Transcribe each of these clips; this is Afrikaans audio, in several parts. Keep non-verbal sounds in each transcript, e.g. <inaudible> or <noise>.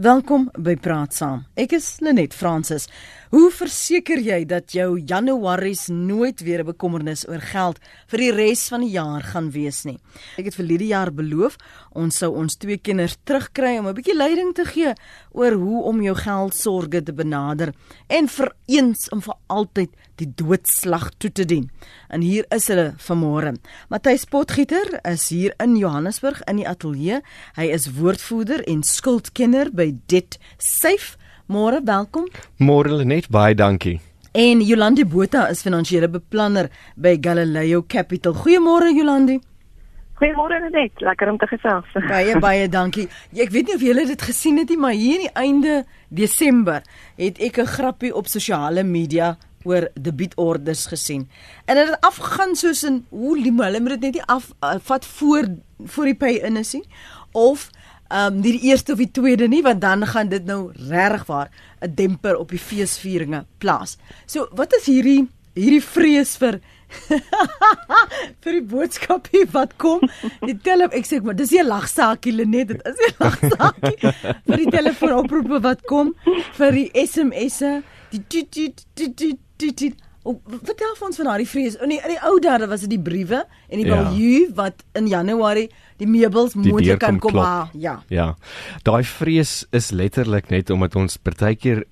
Welkom by Praat Saam. Ek is Lenet Fransis. Hoe verseker jy dat jou Januaries nooit weer 'n bekommernis oor geld vir die res van die jaar gaan wees nie? Ek het vir hierdie jaar beloof ons sou ons twee kinders terugkry om 'n bietjie leiding te gee oor hoe om jou geldsorge te benader en vir eens en vir altyd die doodslag toe te dien. En hier is hulle vanmôre. Matthys Potgieter is hier in Johannesburg in die ateljee. Hy is woordvoerder en skuldkenner by Debt Safe. Môre, welkom. Môre Lenet, baie dankie. En Jolandi Botha is finansiële beplanner by Galileo Capital. Goeiemôre Jolandi. Goeiemôre Lenet, lekker om te gesels. Baie baie <laughs> dankie. Ek weet nie of julle dit gesien het nie, maar hier in die einde Desember het ek 'n grappie op sosiale media oor debietorders gesien. En dit het afgegaan soos in hoe hulle moet dit net nie af uh, vat voor voor die pay in is nie of ehm um, nie die eerste of die tweede nie want dan gaan dit nou regtig waar 'n demper op die feesvieringe plaas. So wat is hierdie hierdie vrees vir <laughs> vir die boodskapie wat kom. Die tel ek sê maar dis 'n lagsakie Lenet, dit is 'n lagsakie vir die telefoonoproepe wat kom vir die SMS'e, die tit tit tit tit O, vertel vir ons van daardie vrees. In die, in die ou dae was dit die briewe en die ja. balju wat in Januarie die meubels moontlik kan kom ha. Ja. Ja. Daai vrees is letterlik net omdat ons partykeer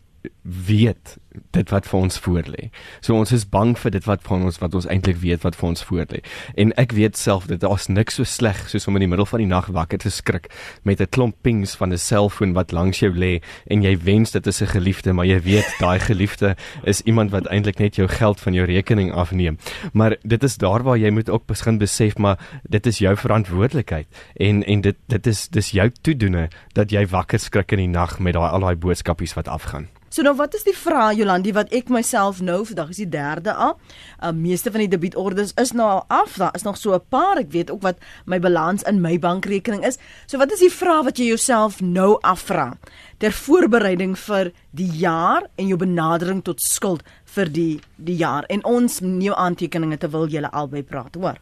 weet dit wat vir ons voorlê. So ons is bang vir dit wat van ons wat ons eintlik weet wat vir ons voorlê. En ek weet self dit daar's niks so sleg soos om in die middel van die nag wakker te skrik met 'n klomp pings van 'n selfoon wat langs jou lê en jy wens dit is 'n geliefde, maar jy weet daai geliefde is iemand wat eintlik net jou geld van jou rekening afneem. Maar dit is daar waar jy moet ook begin besef maar dit is jou verantwoordelikheid en en dit dit is dis jou toedoene dat jy wakker skrik in die nag met daai al daai boodskapies wat afgaan. So nou wat is die vraag Jolandi wat ek myself nou vandag is die derde al. Uh, meeste van die debietorders is nou al af. Daar is nog so 'n paar. Ek weet ook wat my balans in my bankrekening is. So wat is die vraag wat jy jouself nou afvra ter voorbereiding vir die jaar en jou benadering tot skuld vir die die jaar en ons nuwe aantekeninge te wil julle albei praat, hoor.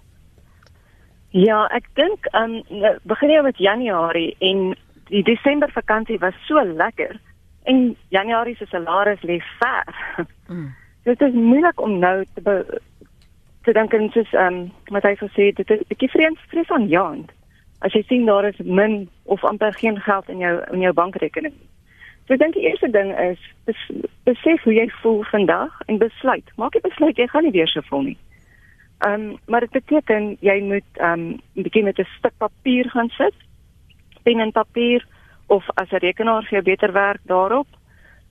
Ja, ek dink um begin jy met Januarie en die Desember vakansie was so lekker en Januarie se salaris lê ver. Mm. <laughs> Dit is moeilik om nou te be, te dink en soos ehm um, wat hy gesê het, dit is 'n bietjie vreemd vrees aan jaand. As jy sien daar is min of amper geen geld in jou in jou bankrekening. So ek dink die eerste ding is bes, besef hoe jy voel vandag en besluit. Maak jy besluit jy gaan nie weer so voel nie. Ehm um, maar dit beteken jy moet ehm um, 'n bietjie met 'n stuk papier gaan sit. Pen en papier of as 'n rekenaar vir jou beter werk daarop.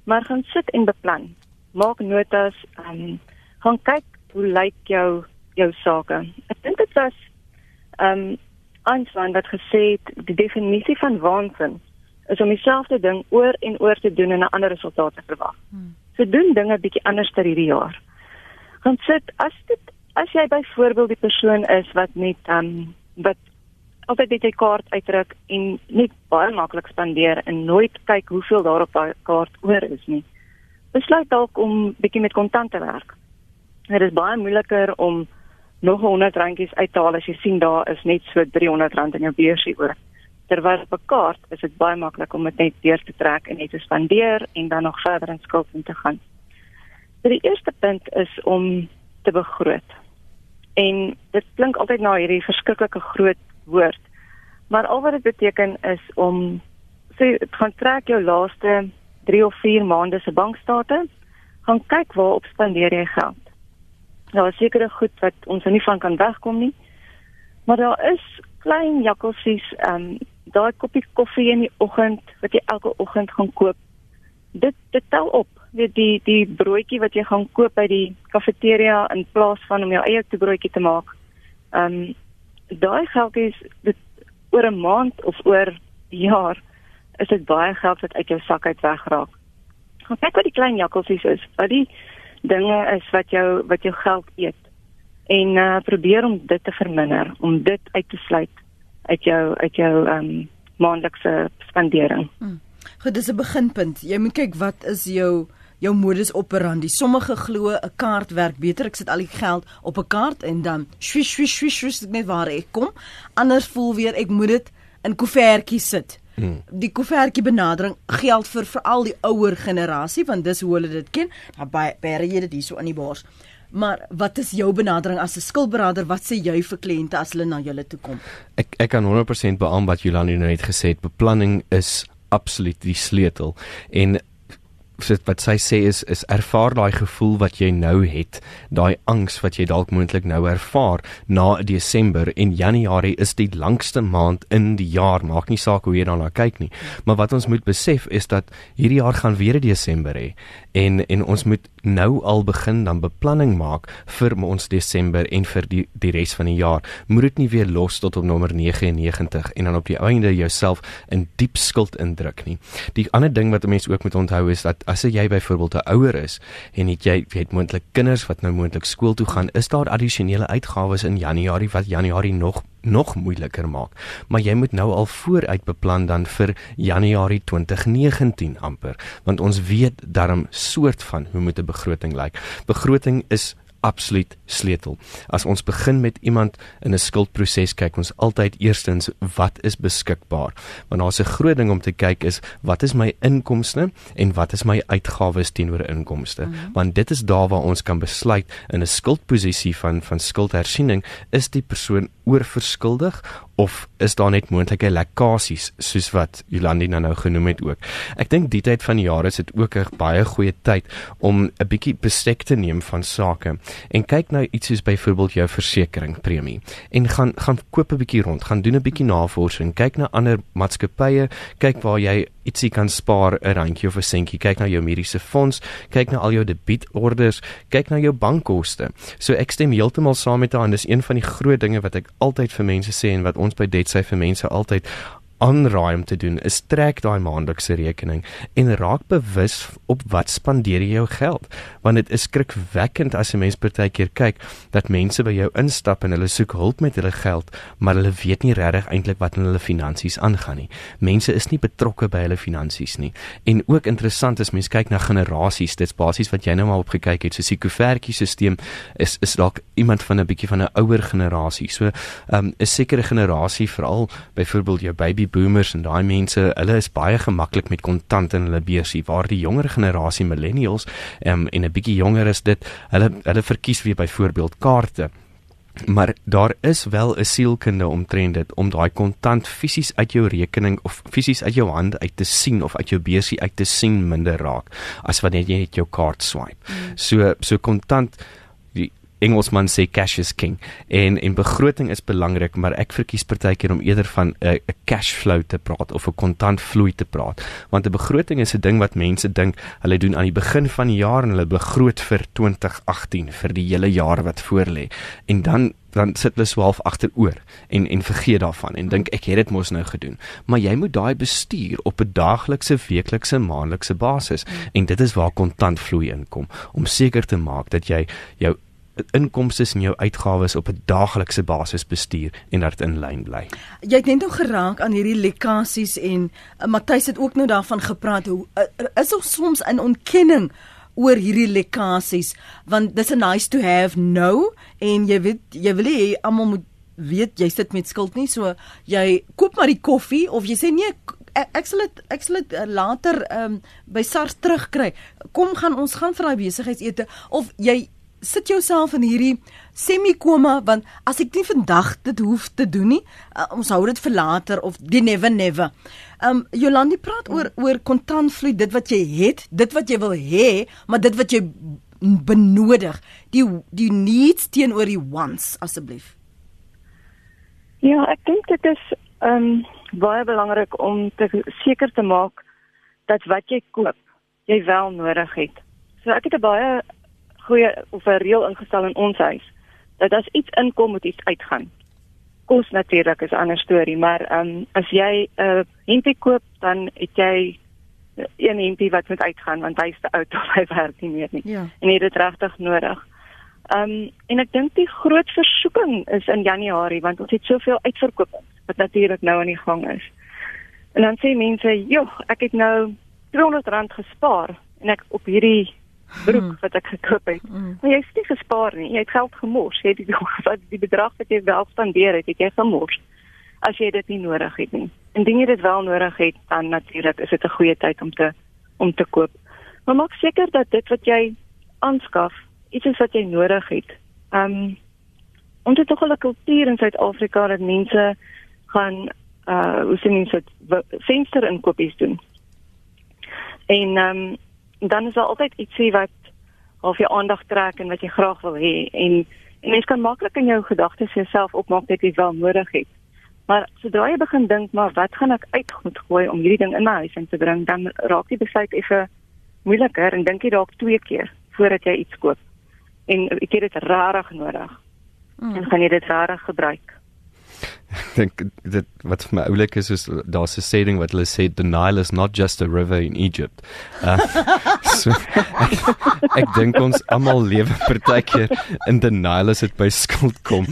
Maar gaan sit en beplan. Maak notas, um, gaan kyk hoe lyk jou jou sake. Ek dink dit was um Einstein wat gesê het die definisie van waansin is om dieselfde ding oor en oor te doen en 'n ander resultaat te verwag. Hmm. So doen dinge bietjie anders ter hierdie jaar. Gaan sit as dit as jy byvoorbeeld die persoon is wat net um wat altyd net 'n kaart uitdruk en net baie maklik spandeer en nooit kyk hoeveel daar op daai kaart oor is nie. Besluit dalk om bietjie met kontant te werk. Dit is baie moeiliker om nog 100 randjies uit te haal as jy sien daar is net so 300 rand in jou beursie oor. Terwyl op 'n kaart is dit baie maklik om dit net deur te trek en net te spandeer en dan nog verder in skuld in te gaan. So die eerste punt is om te begroot. En dit klink altyd na hierdie verskriklike groot woord. Maar al wat dit beteken is om sê gaan trek jou laaste 3 of 4 maande se bankstate, gaan kyk waar op spandeer jy geld. Daar is sekere goed wat ons nie van kan wegkom nie. Maar daar is klein jakkalsies, ehm um, daai koppie koffie in die oggend wat jy elke oggend gaan koop. Dit dit tel op. Weet die die broodjie wat jy gaan koop by die kafeteria in plaas van om jou eie toebroodjie te maak. Ehm um, daai geldjies dit oor 'n maand of oor jaar is dit baie geld wat uit jou sak uit wegraak. Gaan kyk wat die klein jakkalsies is. Wat die dinge is wat jou wat jou geld eet. En uh probeer om dit te verminder, om dit uit te sluit uit jou uit jou um maandelikse spandering. Hmm. Goed, dis 'n beginpunt. Jy moet kyk wat is jou jou modus operandi. Sommige glo 'n kaart werk beter. Ek sit al die geld op 'n kaart en dan swish swish swish swish net waar ek kom. Anders voel weer ek moet dit in koevertjies sit. Hmm. Die koevertjie benadering geld vir veral die ouer generasie want dis hoe hulle dit ken. Nou baie baie jy dit hierso in die bors. Maar wat is jou benadering as 'n skuldberader? Wat sê jy vir kliënte as hulle na julle toe kom? Ek ek kan 100% beamoen wat Jolani nou net gesê het. Beplanning is absoluut die sleutel. En wat sy sê is is ervaar daai gevoel wat jy nou het, daai angs wat jy dalk moontlik nou ervaar na Desember en Januarie is die langste maand in die jaar, maak nie saak hoe jy daarna kyk nie. Maar wat ons moet besef is dat hierdie jaar gaan weer Desember hê en en ons moet nou al begin dan beplanning maak vir ons Desember en vir die die res van die jaar. Moet dit nie weer los tot op nommer 99 en dan op die einde jouself in diep skuld indruk nie. Die ander ding wat 'n mens ook moet onthou is dat as jy byvoorbeeld 'n ouer is en het jy het moontlik kinders wat nou moontlik skool toe gaan, is daar addisionele uitgawes in Januarie wat Januarie nog nog moeiliker maak. Maar jy moet nou al vooruit beplan dan vir Januarie 2019 amper, want ons weet darm soort van hoe moet 'n begroting lyk. Begroting is absoluut sleutel. As ons begin met iemand in 'n skuldproses kyk ons altyd eerstens wat is beskikbaar. Want daar's 'n groot ding om te kyk is wat is my inkomste en wat is my uitgawes teenoor inkomste. Mm -hmm. Want dit is daar waar ons kan besluit in 'n skuldposisie van van skuldhersiening is die persoon oorverskuldig of is daar net moontlike lekkasies soos wat Jolandi nou, nou genoem het ook. Ek dink die tyd van die jaar is dit ook 'n baie goeie tyd om 'n bietjie bestek te neem van sake en kyk nou iets soos byvoorbeeld jou versekerings premie en gaan gaan koop 'n bietjie rond, gaan doen 'n bietjie navorsing, kyk na ander maatskappye, kyk waar jy ietsie kan spaar 'n randjie of 'n sentjie. Kyk na jou mediese fonds, kyk na al jou debietorders, kyk na jou bankkoste. So ek stem heeltemal saam met haar en dis een van die groot dinge wat ek altyd vir mense sê en wat ons by Detsy vir mense altyd aanraai om te doen is trek daai maandelikse rekening en raak bewus op wat spandeer jy jou geld. Want dit is skrikwekkend as 'n mens partykeer kyk dat mense by jou instap en hulle soek hulp met hulle geld maar hulle weet nie regtig eintlik wat in hulle finansies aangaan nie. Mense is nie betrokke by hulle finansies nie. En ook interessant is mense kyk na generasies dit's basies wat jy nou maar opgekyk het. Soos die koevertjie stelsel is is dalk iemand van 'n bietjie van 'n ouer generasie. So um, 'n sekere generasie veral byvoorbeeld jou baby boomers en daai mense, hulle is baie gemaklik met kontant in hulle beursie waar die jonger generasie millennials um, en 'n bietjie jonger is dit, hulle hulle verkies weer byvoorbeeld kaarte. Maar daar is wel 'n sielkunde omtrent dit om daai kontant fisies uit jou rekening of fisies uit jou hand uit te sien of uit jou beursie uit te sien minder raak as wanneer jy net jou kaart swipe. Mm. So so kontant Engelsman sê cash is king. En en begroting is belangrik maar ek verkies partykeer om eerder van 'n uh, 'n cash flow te praat of 'n kontantvloei te praat. Want 'n begroting is 'n ding wat mense dink hulle doen aan die begin van die jaar en hulle begroot vir 2018 vir die hele jaar wat voorlê. En dan dan sit hulle swaalf agteroor en en vergeet daarvan en dink ek het dit mos nou gedoen. Maar jy moet daai bestuur op 'n daaglikse weeklikse maandelikse basis. Mm. en dit is waar kontantvloei inkom. Om seker te maak dat jy jou inkomste en jou uitgawes op 'n daaglikse basis bestuur en dat dit in lyn bly. Jy het net nou geraak aan hierdie lekkasies en uh, Matthys het ook nou daarvan gepraat hoe uh, is ons soms in ontkenning oor hierdie lekkasies want dis a nice to have nou en jy weet jy wil hê almal moet weet jy sit met skuld nie so jy koop maar die koffie of jy sê nee ek, ek sal dit ek sal dit uh, later um, by SARS terugkry kom gaan ons gaan vir daai besigheidsete of jy sit jouself in hierdie semi-koma want as ek nie vandag dit hoef te doen nie, uh, ons hou dit vir later of die never never. Um Jolandi praat oor oor kontantvloei, dit wat jy het, dit wat jy wil hê, maar dit wat jy benodig, die die needs teenoor die wants asseblief. Ja, ek dink dit is um baie belangrik om te seker te maak dat wat jy koop, jy wel nodig het. So ek het 'n baie goeie of 'n reël ingestel in ons huis dat as iets inkom moet iets uitgaan. Kos natuurlik is 'n ander storie, maar ehm um, as jy 'n uh, hempie koop, dan het jy een hempie wat moet uitgaan want hy is te oud <laughs> of hy werk nie meer nie. Ja. En jy het dit regtig nodig. Ehm um, en ek dink die groot versoeking is in Januarie want ons het soveel uitverkopings wat natuurlik nou aan die gang is. En dan sê mense, "Joh, ek het nou R300 gespaar en ek op hierdie broek mm. wat ek gekoop het. Mm. Maar jy het nie gespaar nie. Jy het geld gemors. Jy het die <laughs> wat die bedrag wat jy wel spandeer het, het jy gemors. as jy dit nie nodig het nie. Indien jy dit wel nodig het, dan natuurlik is dit 'n goeie tyd om te om te koop. Maar maak seker dat dit wat jy aanskaf, iets is wat jy nodig het. Ehm um, ons het tog 'n kultuur in Suid-Afrika dat mense gaan uh hoe sien mense venster inkopies doen. En ehm um, dan is daar altyd ietsie wat half jou aandag trek en wat jy graag wil hê en en mens kan maklik in jou gedagtes jouself opmaak dat jy wel nodig het. Maar sodra jy begin dink maar wat gaan ek uitgoed gooi om hierdie ding in my huis in te bring, dan raak die besluit effe moeiliker en dink jy dalk twee keer voordat jy iets koop. En ek het dit rarig nodig. Mm. En gaan jy dit rarig gebruik? Ek dink dit wat vir my oulik is is daar's 'n saying wat hulle sê the Nile is not just a river in Egypt. Uh, <laughs> so, ek <laughs> ek dink ons almal lewe <laughs> partykeer in the Nile as dit by skuld kom.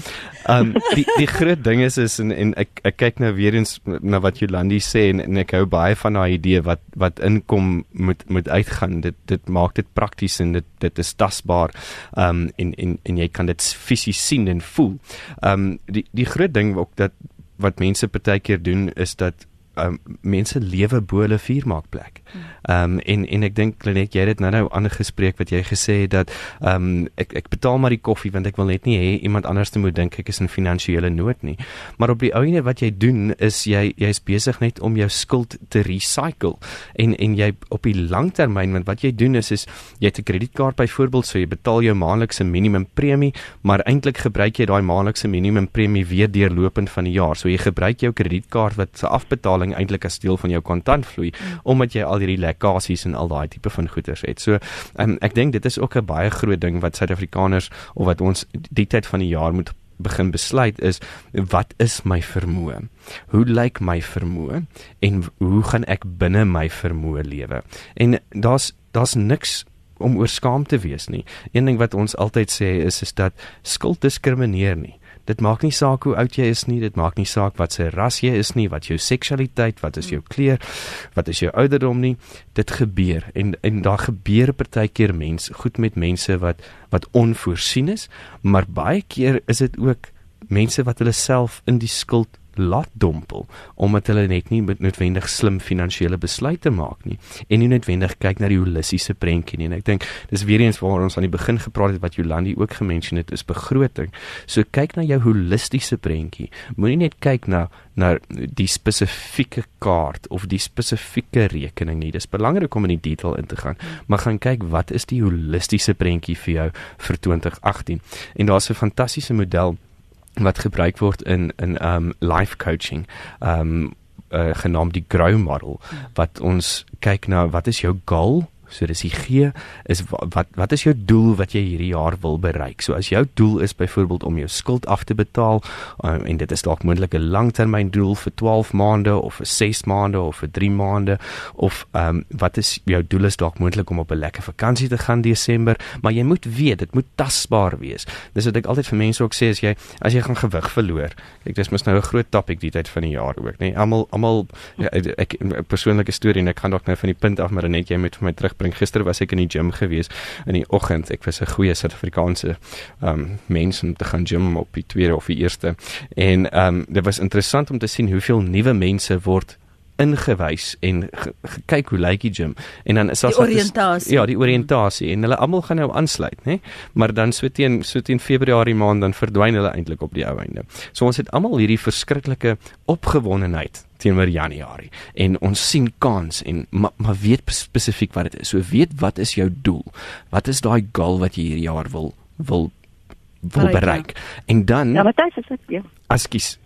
Um die die groot ding is is en, en ek ek kyk nou weer eens na wat Jolandi sê en, en ek hou baie van daai idee wat wat inkom moet moet uitgaan. Dit dit maak dit prakties en dit dit is tasbaar. Um en en en jy kan dit fisies sien en voel. Um die die groot ding ook dat wat mense partykeer doen is dat um, mense lewe bo hulle vuurmaakplek. Ehm um, en en ek dink Lenet jy het dit nou nou ander gespreek wat jy gesê het dat ehm um, ek ek betaal maar die koffie want ek wil net nie hê iemand anders moet dink ek is in finansiële nood nie. Maar op die ouene wat jy doen is jy jy's besig net om jou skuld te recycle en en jy op die langtermyn want wat jy doen is is jy het 'n kredietkaart byvoorbeeld so jy betaal jou maandelikse minimum premie maar eintlik gebruik jy daai maandelikse minimum premie weer deurlopend van die jaar. So jy gebruik jou kredietkaart wat se afbetaling eintlik as deel van jou kontantvloei mm. omdat jy al hierdie lekkasies en al daai tipe van goederes het. So um, ek dink dit is ook 'n baie groot ding wat Suid-Afrikaners of wat ons die tyd van die jaar moet begin besluit is wat is my vermoë? Hoe lyk my vermoë en hoe gaan ek binne my vermoë lewe? En daar's daar's niks om oor skaam te wees nie. Een ding wat ons altyd sê is is dat skuld diskrimineer nie. Dit maak nie saak hoe oud jy is nie, dit maak nie saak wat se ras jy is nie, wat jou seksualiteit, wat is jou kleur, wat is jou ouderdom nie. Dit gebeur en en daar gebeur partykeer mens goed met mense wat wat onvoorsien is, maar baie keer is dit ook mense wat hulle self in die skuld laat dompel omdat hulle net nie noodwendig slim finansiële besluite maak nie en nie noodwendig kyk na die holistiese prentjie nie. En ek dink dis weer eens waar ons aan die begin gepraat het wat Jolandi ook gemention het is begroting. So kyk na jou holistiese prentjie. Moenie net kyk na na die spesifieke kaart of die spesifieke rekening nie. Dis belangrik om in die detail in te gaan maar gaan kyk wat is die holistiese prentjie vir jou vir 2018 en daar's 'n fantastiese model wat gebruik word in in um life coaching um uh, genaamd die grow model wat ons kyk na wat is jou goal So dis die G is wat wat is jou doel wat jy hierdie jaar wil bereik? So as jou doel is byvoorbeeld om jou skuld af te betaal um, en dit is dalk moontlik 'n langtermyndoel vir 12 maande of vir 6 maande of vir 3 maande of ehm um, wat is jou doel is dalk moontlik om op 'n lekker vakansie te gaan Desember, maar jy moet weet dit moet tasbaar wees. Dis wat ek altyd vir mense ook sê as jy as jy gaan gewig verloor. Kyk dis mos nou 'n groot topik die tyd van die jaar ook, nê. Nee, almal almal ja, ek 'n persoonlike storie en ek kan dalk nou van die punt af maar net jy moet vir my terug bring. Gister was ek in die gym gewees in die oggend. Ek was 'n goeie Suid-Afrikaanse ehm um, mens om te gaan gym op die tweede of die eerste. En ehm um, dit was interessant om te sien hoeveel nuwe mense word ingewys en gekyk hoe lyk die gym en dan is daar oriëntasie ja die oriëntasie en hulle almal gaan nou aansluit nê maar dan so teen so teen Februarie maand dan verdwyn hulle eintlik op die ou einde so ons het almal hierdie verskriklike opgewondenheid teenoor Januarie en ons sien kans en maar, maar weet spesifiek wat dit is. So weet wat is jou doel? Wat is daai goal wat jy hierdie jaar wil wil wil bereik? En dan Ja, Matthys, is dit ja. Askies.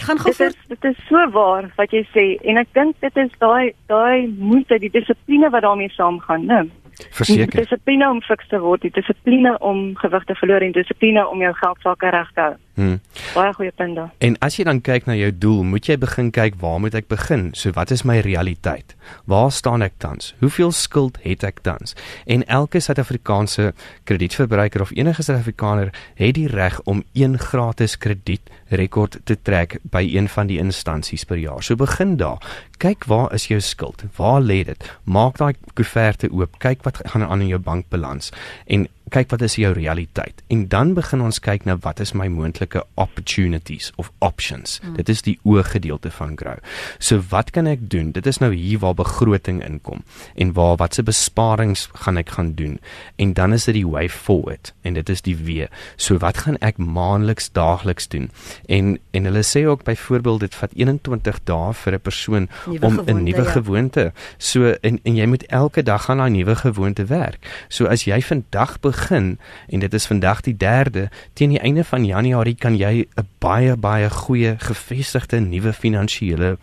Gaan gou dit, is, dit is so waar wat jy sê en ek dink dit is daai daai moeite, die dissipline wat daarmee saamgaan, né? Verseker. Dissipline om fiks te word, dissipline om gewig te verloor en dissipline om jou geld sake reg te hou. Hmm. Baie goeie punt daar. En as jy dan kyk na jou doel, moet jy begin kyk waar moet ek begin? So wat is my realiteit? Waar staan ek tans? Hoeveel skuld het ek tans? En elke Suid-Afrikaanse kredietverbruiker of enige Suid-Afrikaner het die reg om een gratis kredietrekord te trek by een van die instansies per jaar. So begin daar. Kyk waar is jou skuld? Waar lê dit? Maak daai koeverte oop. Kyk wat gaan aan in jou bankbalans en kyk wat is jou realiteit en dan begin ons kyk na wat is my moontlike opportunities of options. Mm. Dit is die oorgedeelte van grow. So wat kan ek doen? Dit is nou hier waar begroting inkom en waar watse besparings gaan ek gaan doen? En dan is dit die way forward en dit is die W. So wat gaan ek maandeliks daagliks doen? En en hulle sê ook byvoorbeeld dit vat 21 dae vir 'n persoon nieuwe om 'n nuwe ja. gewoonte. So en en jy moet elke dag aan daai nuwe gewoonte werk. So as jy vandag begin en dit is vandag die 3de, teen die einde van Januarie kan jy 'n baie baie goeie gevestigde nuwe finansiële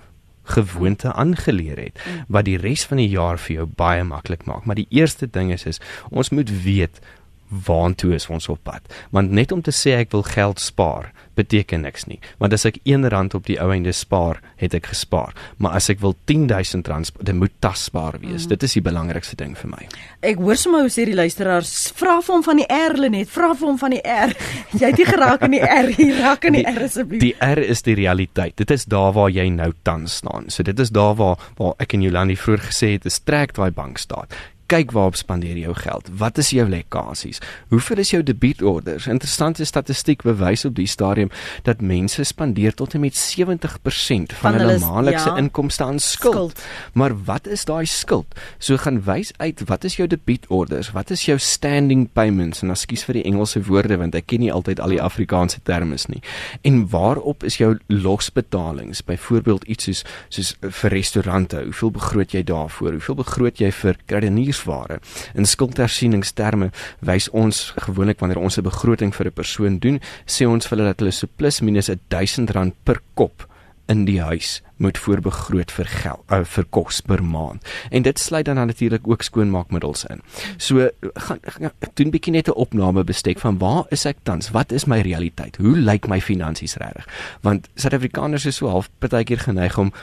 gewoonte aangeleer het mm. wat die res van die jaar vir jou baie maklik maak. Maar die eerste ding is is ons moet weet waantoe is ons op pad. Want net om te sê ek wil geld spaar, beteken niks nie. Want as ek R1 op die ou einde spaar, het ek gespaar. Maar as ek wil R10000 rand, dit moet tasbaar wees. Mm. Dit is die belangrikste ding vir my. Ek hoor sommer hoe sê die luisteraars, vra vir hom van die R net, vra vir hom van die R. <laughs> Jy het nie geraak aan die R, jy raak aan die, die R asseblief. Die R is die realiteit. Dit is daar waar jy nou tans staan. So dit is daar waar waar ek en Jolandi vroeër gesê het, is trek daai bankstaat kyk waarop spandeer jy jou geld. Wat is jou lekkasies? Hoeveel is jou debietorders? Interessante statistiek bewys op die stadium dat mense spandeer tot en met 70% van, van hulle maandelikse ja, inkomste aan skuld. skuld. Maar wat is daai skuld? So gaan wys uit wat is jou debietorders? Wat is jou standing payments? En ekskuus vir die Engelse woorde want ek ken nie altyd al die Afrikaanse terme nie. En waarop is jou losbetalings? Byvoorbeeld iets soos soos vir restaurante. Hoeveel begroot jy daarvoor? Hoeveel begroot jy vir kredietkaarte? Verhuursware. In skuldhersieningsterme wys ons gewoonlik wanneer ons 'n begroting vir 'n persoon doen, sê ons vir hulle dat hulle so plus minus R1000 per kop in die huis moet voorbegroot vir geld uh, vir kos per maand. En dit sluit dan natuurlik ook skoonmaakmiddels in. So gaan, gaan doen bietjie net 'n opname bestek van waar is ek tans? Wat is my realiteit? Hoe lyk my finansies regtig? Want Suid-Afrikaners is so half partykeer geneig om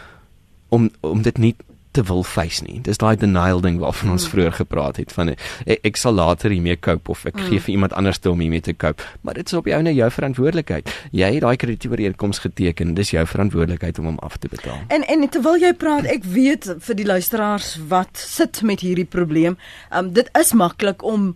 om om dit nie te wil face nie. Dis daai denial ding waarvan ons mm. vroeër gepraat het van ek, ek sal later hiermee koop of ek mm. gee vir iemand anders te om hiermee te koop. Maar dit is op jou en jou verantwoordelikheid. Jy het daai kredieooreenkoms geteken. Dis jou verantwoordelikheid om hom af te betaal. En en terwyl jy praat, ek weet vir die luisteraars wat sit met hierdie probleem. Um dit is maklik om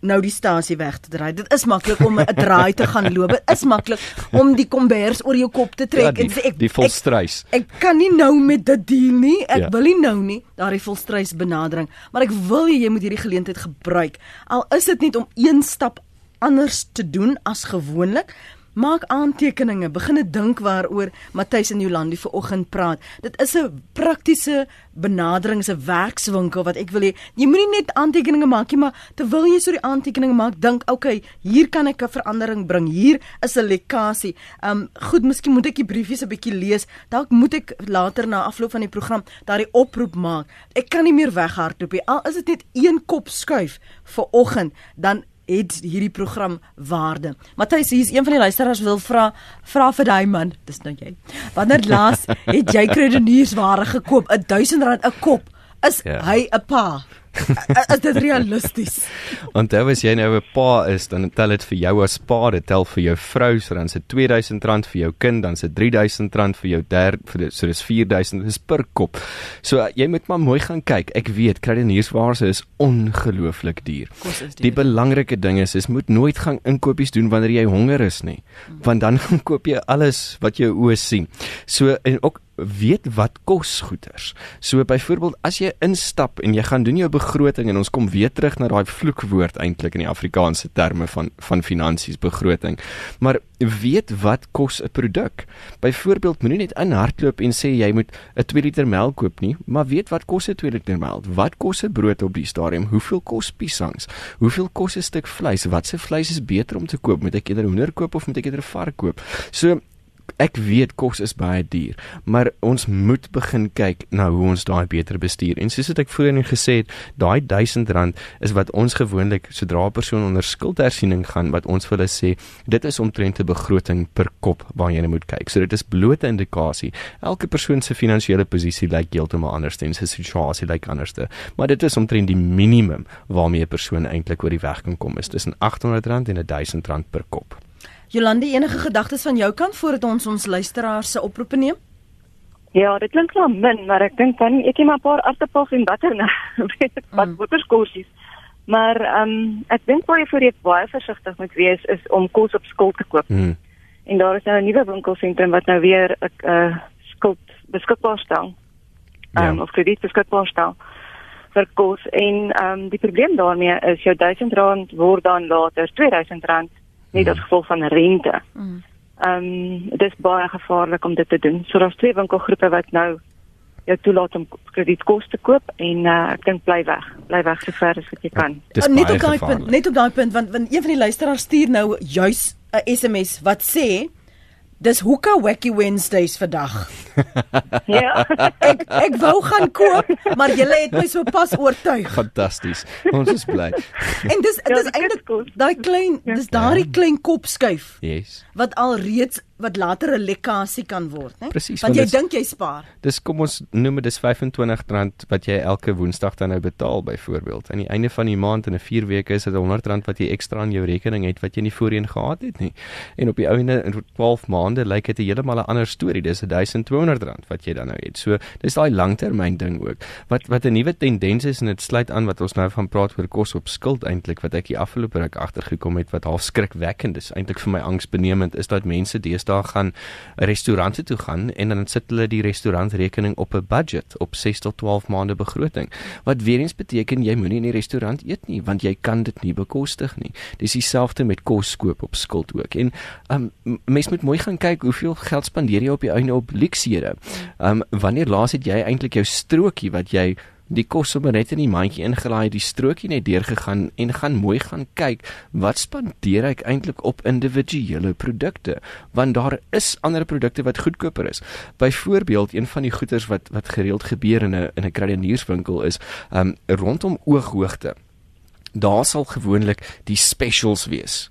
nou die stasie weg te draai. Dit is maklik om 'n draai te gaan loop. Dit is maklik om die kombers oor jou kop te trek ja, die, en sê ek die volstruis. Ek, ek kan nie nou met dit deel nie. Ek ja. wil nie nou nie daardie volstruis benadering, maar ek wil jy, jy moet hierdie geleentheid gebruik. Al is dit net om een stap anders te doen as gewoonlik. Maak aantekeninge, begin dink waaroor Matthys en Jolandi vanoggend praat. Dit is 'n praktiese benadering, 'n werkswinkel wat ek wil hê. Jy moenie net aantekeninge maak nie, maar terwyl jy so die aantekeninge maak, dink, "Oké, okay, hier kan ek 'n verandering bring. Hier is 'n lekkasie." Um goed, miskien moet ek die briefies 'n bietjie lees. Dalk moet ek later na afloop van die program daardie oproep maak. Ek kan nie meer weghardloop nie. Al is dit net een kop skuif vir oggend, dan het hierdie program waarde. Matthys, hier's een van die luisteraars wil vra vra vir daai man, dis nou jy. Wanneer laas <laughs> het jy kredieniersware gekoop? 1000 rand 'n kop. Is ja. hy 'n pa? <laughs> is dit realisties? Want dan as jy nou 'n pa is, dan tel dit vir jou as pa, dit tel vir jou vrou, so dan se R2000 vir jou kind, dan se R3000 vir jou derde, vir dit, so dis R4000 dis per kop. So jy moet maar mooi gaan kyk. Ek weet kredienierswaarse is ongelooflik duur. Die belangrike ding is, is moet nooit gaan inkopies doen wanneer jy honger is nie, want dan gaan <laughs> koop jy alles wat jou oë sien. So en ook weet wat kos goeders. So byvoorbeeld as jy instap en jy gaan doen jou begroting en ons kom weer terug na daai vloekwoord eintlik in die Afrikaanse terme van van finansies begroting. Maar weet wat kos 'n produk. Byvoorbeeld moenie net inhardloop en sê jy moet 'n 2 liter melk koop nie, maar weet wat kos 'n 2 liter melk? Wat kos 'n brood op die stadium? Hoeveel kos piesangs? Hoeveel kos 'n stuk vleis? Wat se vleis is beter om te koop? Moet ek eerder hoender koop of moet ek eerder vark koop? So ek weet kos is baie duur, maar ons moet begin kyk na hoe ons daai beter bestuur. En soos ek voorheen gesê het, daai R1000 is wat ons gewoonlik sodra 'n persoon onder skuldhersiening gaan, wat ons vir hulle sê, dit is omtrent 'n begroting per kop waarna jy moet kyk. So dit is blote indikasie. Elke persoon se finansiële posisie lyk heeltemal anders en sy situasie lyk anders. Maar dit is omtrent die minimum waarmee 'n persoon eintlik oor die weg kan kom is tussen R800 en R1000 per kop. Jolande, enige gedagtes van jou kant voordat ons ons luisteraars se oproepe neem? Ja, dit klink wel min, maar ek dink dan ek het maar 'n paar aardappels en butter nou. <laughs> Weet ek wat mm. botterskorsies. Maar ehm um, ek dink baie voor jy baie versigtig moet wees is om kos op skuld te koop. Hmm. En daar is nou 'n nuwe winkelsentrum wat nou weer 'n uh, skuld beskikbaar stel. Ehm um, Ja. of krediet beskikbaar stel vir kos en ehm um, die probleem daarmee is jou R1000 word dan later R2000 net as gevolg van rente. Mm. Ehm um, dit is baie gevaarlik om dit te doen. So daar's twee winkelgroepe wat nou jou toelaat om kredietkos te koop en uh, ek dink bly weg. Bly weg so ver as wat jy kan. Dis Uh, net op daai punt, net op daai punt want want een van die luisteraars stuur nou juis 'n SMS wat sê dis Hoeka Wacky Wednesdays vandag. <laughs> ja. Ek ek wou gaan koop, maar julle het my so pas oortuig. Fantasties. Ons is bly. En dis Ja, dis eintlik daai klein dis daardie klein kop skuif Yes. wat al reeds wat later 'n lekkasie kan word, né? Presies, Want want jy dink jy spaar. Dis kom ons noem dit dis R25 wat jy elke Woensdag dan nou betaal byvoorbeeld. Aan die einde van die maand in 'n 4 weke is dit R100 wat jy ekstra in jou rekening het wat jy nie voorheen gehad het nie. En op die einde in 12 maande lyk dit heeltemal 'n ander storie. Dis R1200 wat jy dan nou het. So dis daai langtermyn ding ook. Wat wat 'n nuwe tendens is en dit sluit aan wat ons nou van praat oor kos op skuld eintlik wat ek die afgelope ruk agtergekom het wat half skrikwekkend is eintlik vir my angsbenemend is dat mense deesdae gaan restaurante toe gaan en dan sit hulle die restaurantrekening op 'n budget op 6 tot 12 maande begroting. Wat weer eens beteken jy moenie in die restaurant eet nie want jy kan dit nie bekostig nie. Dis dieselfde met kos koop op skuld ook. En um mens moet mooi gaan kyk hoeveel geld spandeer jy op die einde op luksede. Um wanneer laas het jy eintlik jou strokie wat jy die kos sommer net in die mandjie ingelaai, die strokie net deurgegaan en gaan mooi gaan kyk wat spandeer ek eintlik op individuele produkte want daar is ander produkte wat goedkoper is. Byvoorbeeld een van die goeders wat wat gereeld gebeur in 'n in 'n kruidenierswinkel is um rondom ooghoogte. Daar sal gewoonlik die specials wees.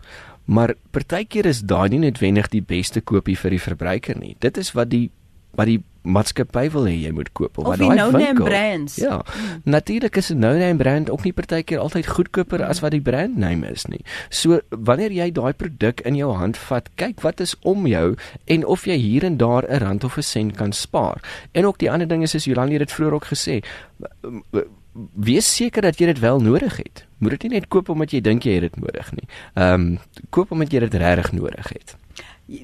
Maar partykeer is daai nie noodwendig die beste koopie vir die verbruiker nie. Dit is wat die wat die maatskappy wil hê jy moet koop Of wat die daai no-name winkel- brands. Ja. Natuurlik is 'n no-name brand ook nie partykeer altyd goedkoper as wat die brandname is nie. So wanneer jy daai produk in jou hand vat, kyk wat is om jou en of jy hier en daar 'n rand of 'n sent kan spaar. En ook die ander ding is is Jolande het dit vroeër ook gesê, wees seker dat jy dit wel nodig het. Moet dit nie net koop omdat jy dink jy het dit nodig nie. Ehm um, koop omdat jy dit regtig nodig het.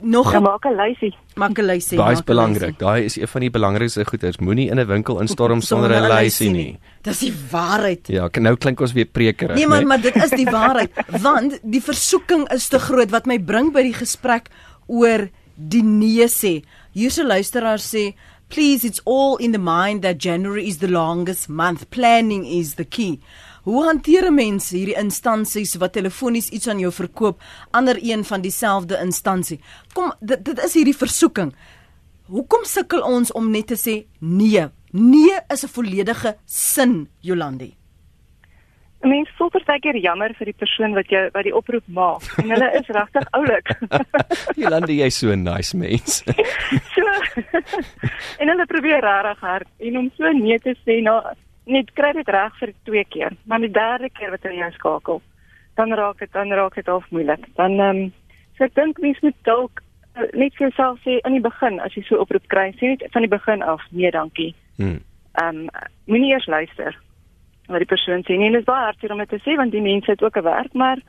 Nog Ja, 'n maak 'n lysie. makkelei sê. Daai is maak 'n belangrik. lysie. Daai is een van die belangrikste goeders. Moenie in 'n winkel instorm <laughs> sonder 'n lysie nie. Dis die waarheid. Ja, nou klink ons weer prekerig, Nee, maar né? maar dit is die <laughs> waarheid, want die versoeking is te groot wat my bring by die gesprek oor die nee sê. Hierse luisteraar sê, "Please, it's all in the mind that January is the longest month. Planning is the key." Hoe hanteer 'n mens hierdie instansies wat telefonies iets aan jou verkoop, ander een van dieselfde instansie? Kom, dit dit is hierdie versoeking. Hoekom sukkel ons om net te sê nee? Nee is 'n volledige sin, Jolandi. 'n Mens voel partykeer jammer vir die persoon wat jou wat die oproep maak en hulle is regtig oulik. <laughs> Jolande, jy's so 'n nice mens. <laughs> so <laughs> en hulle probeer regtig hard en om so nee te sê nou net kry dit reg vir twee keer, maar die derde keer wat hulle jou skakel, dan raak dit dan raak dit half moeilik. Dan ehm um, so ek dink mens moet dalk uh, net vir jouself sê in die begin as jy so oproep kry, sê net van die begin af nee, dankie. Hmm. Ehm um, moenie eers luister wat die persoon sê nie. En dit is baie hartseer om dit te sê want die mense het ook 'n werk, maar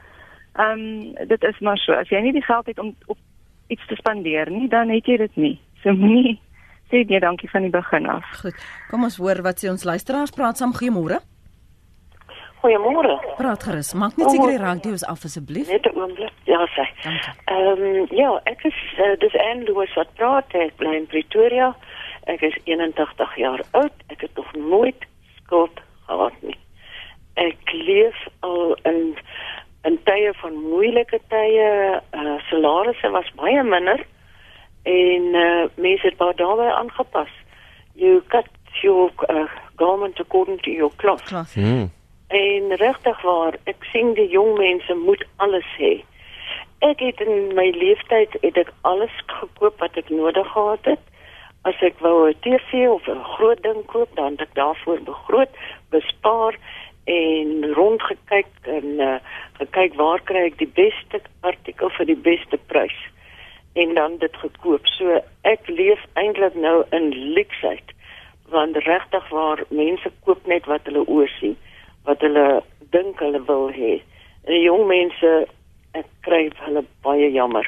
ehm um, dit is maar so. As jy nie die geld het om op iets te spandeer nie, dan het jy dit nie. So moenie sê nee dankie van die begin af. Goed. Kom ons hoor wat sê ons luisteraars praat saam. Goeiemôre. Goeiemôre. Praat gerus. Maak net seker die radio's af asseblief. Net 'n oomblik. Ja, sê. Ehm um, ja, ek is uh, dis Anne Louis wat praat. Ek bly in Pretoria. Ek is 81 jaar oud. Ek het nog nooit skuld gehad nie. Ek leef al in in tye van moeilike tye. Uh, salarisse was baie minder en uh, mense het baie daarbey aangepas. You cut your uh, garment according to your cloth. Klas. Hmm. En regtig waar, ek sien die jong mense moet alles hê. Ek het in my lewenstyd het ek alles gekoop wat ek nodig gehad het. As ek wou 'n TV of 'n groot ding koop, dan het ek daarvoor begroot, bespaar en rondgekyk en uh, gekyk waar kry ek die beste artikel vir die beste prys en dan dit gekoop. So ek leef eintlik nou in luksheid want regtig waar mense koop net wat hulle oor sien wat hulle dink hulle wil hê. En die jong mense ek kry hulle baie jammer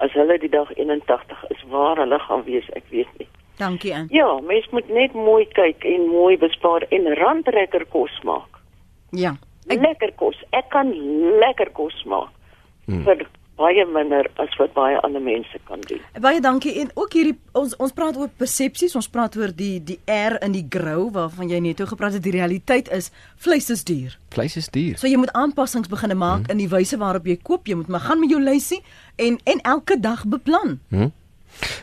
as hulle die dag 81 is waar hulle gaan wees, ek weet nie. Dankie aan. Ja, mens moet net mooi kyk en mooi bespaar en randrekker kos maak. Ja. Ek, lekker kos. Ek kan lekker kos maak hmm. vir baie minder as wat baie ander mense kan doen. Baie dankie en ook hierdie ons ons praat oor persepsies, ons praat oor die die air in die grou waarvan jy net oor gepraat het. Die realiteit is vleis is duur. Vleis is duur. So jy moet aanpassings begine maak hmm. in die wyse waarop jy koop. Jy moet maar gaan met jou lysie en en elke dag beplan. Hmm.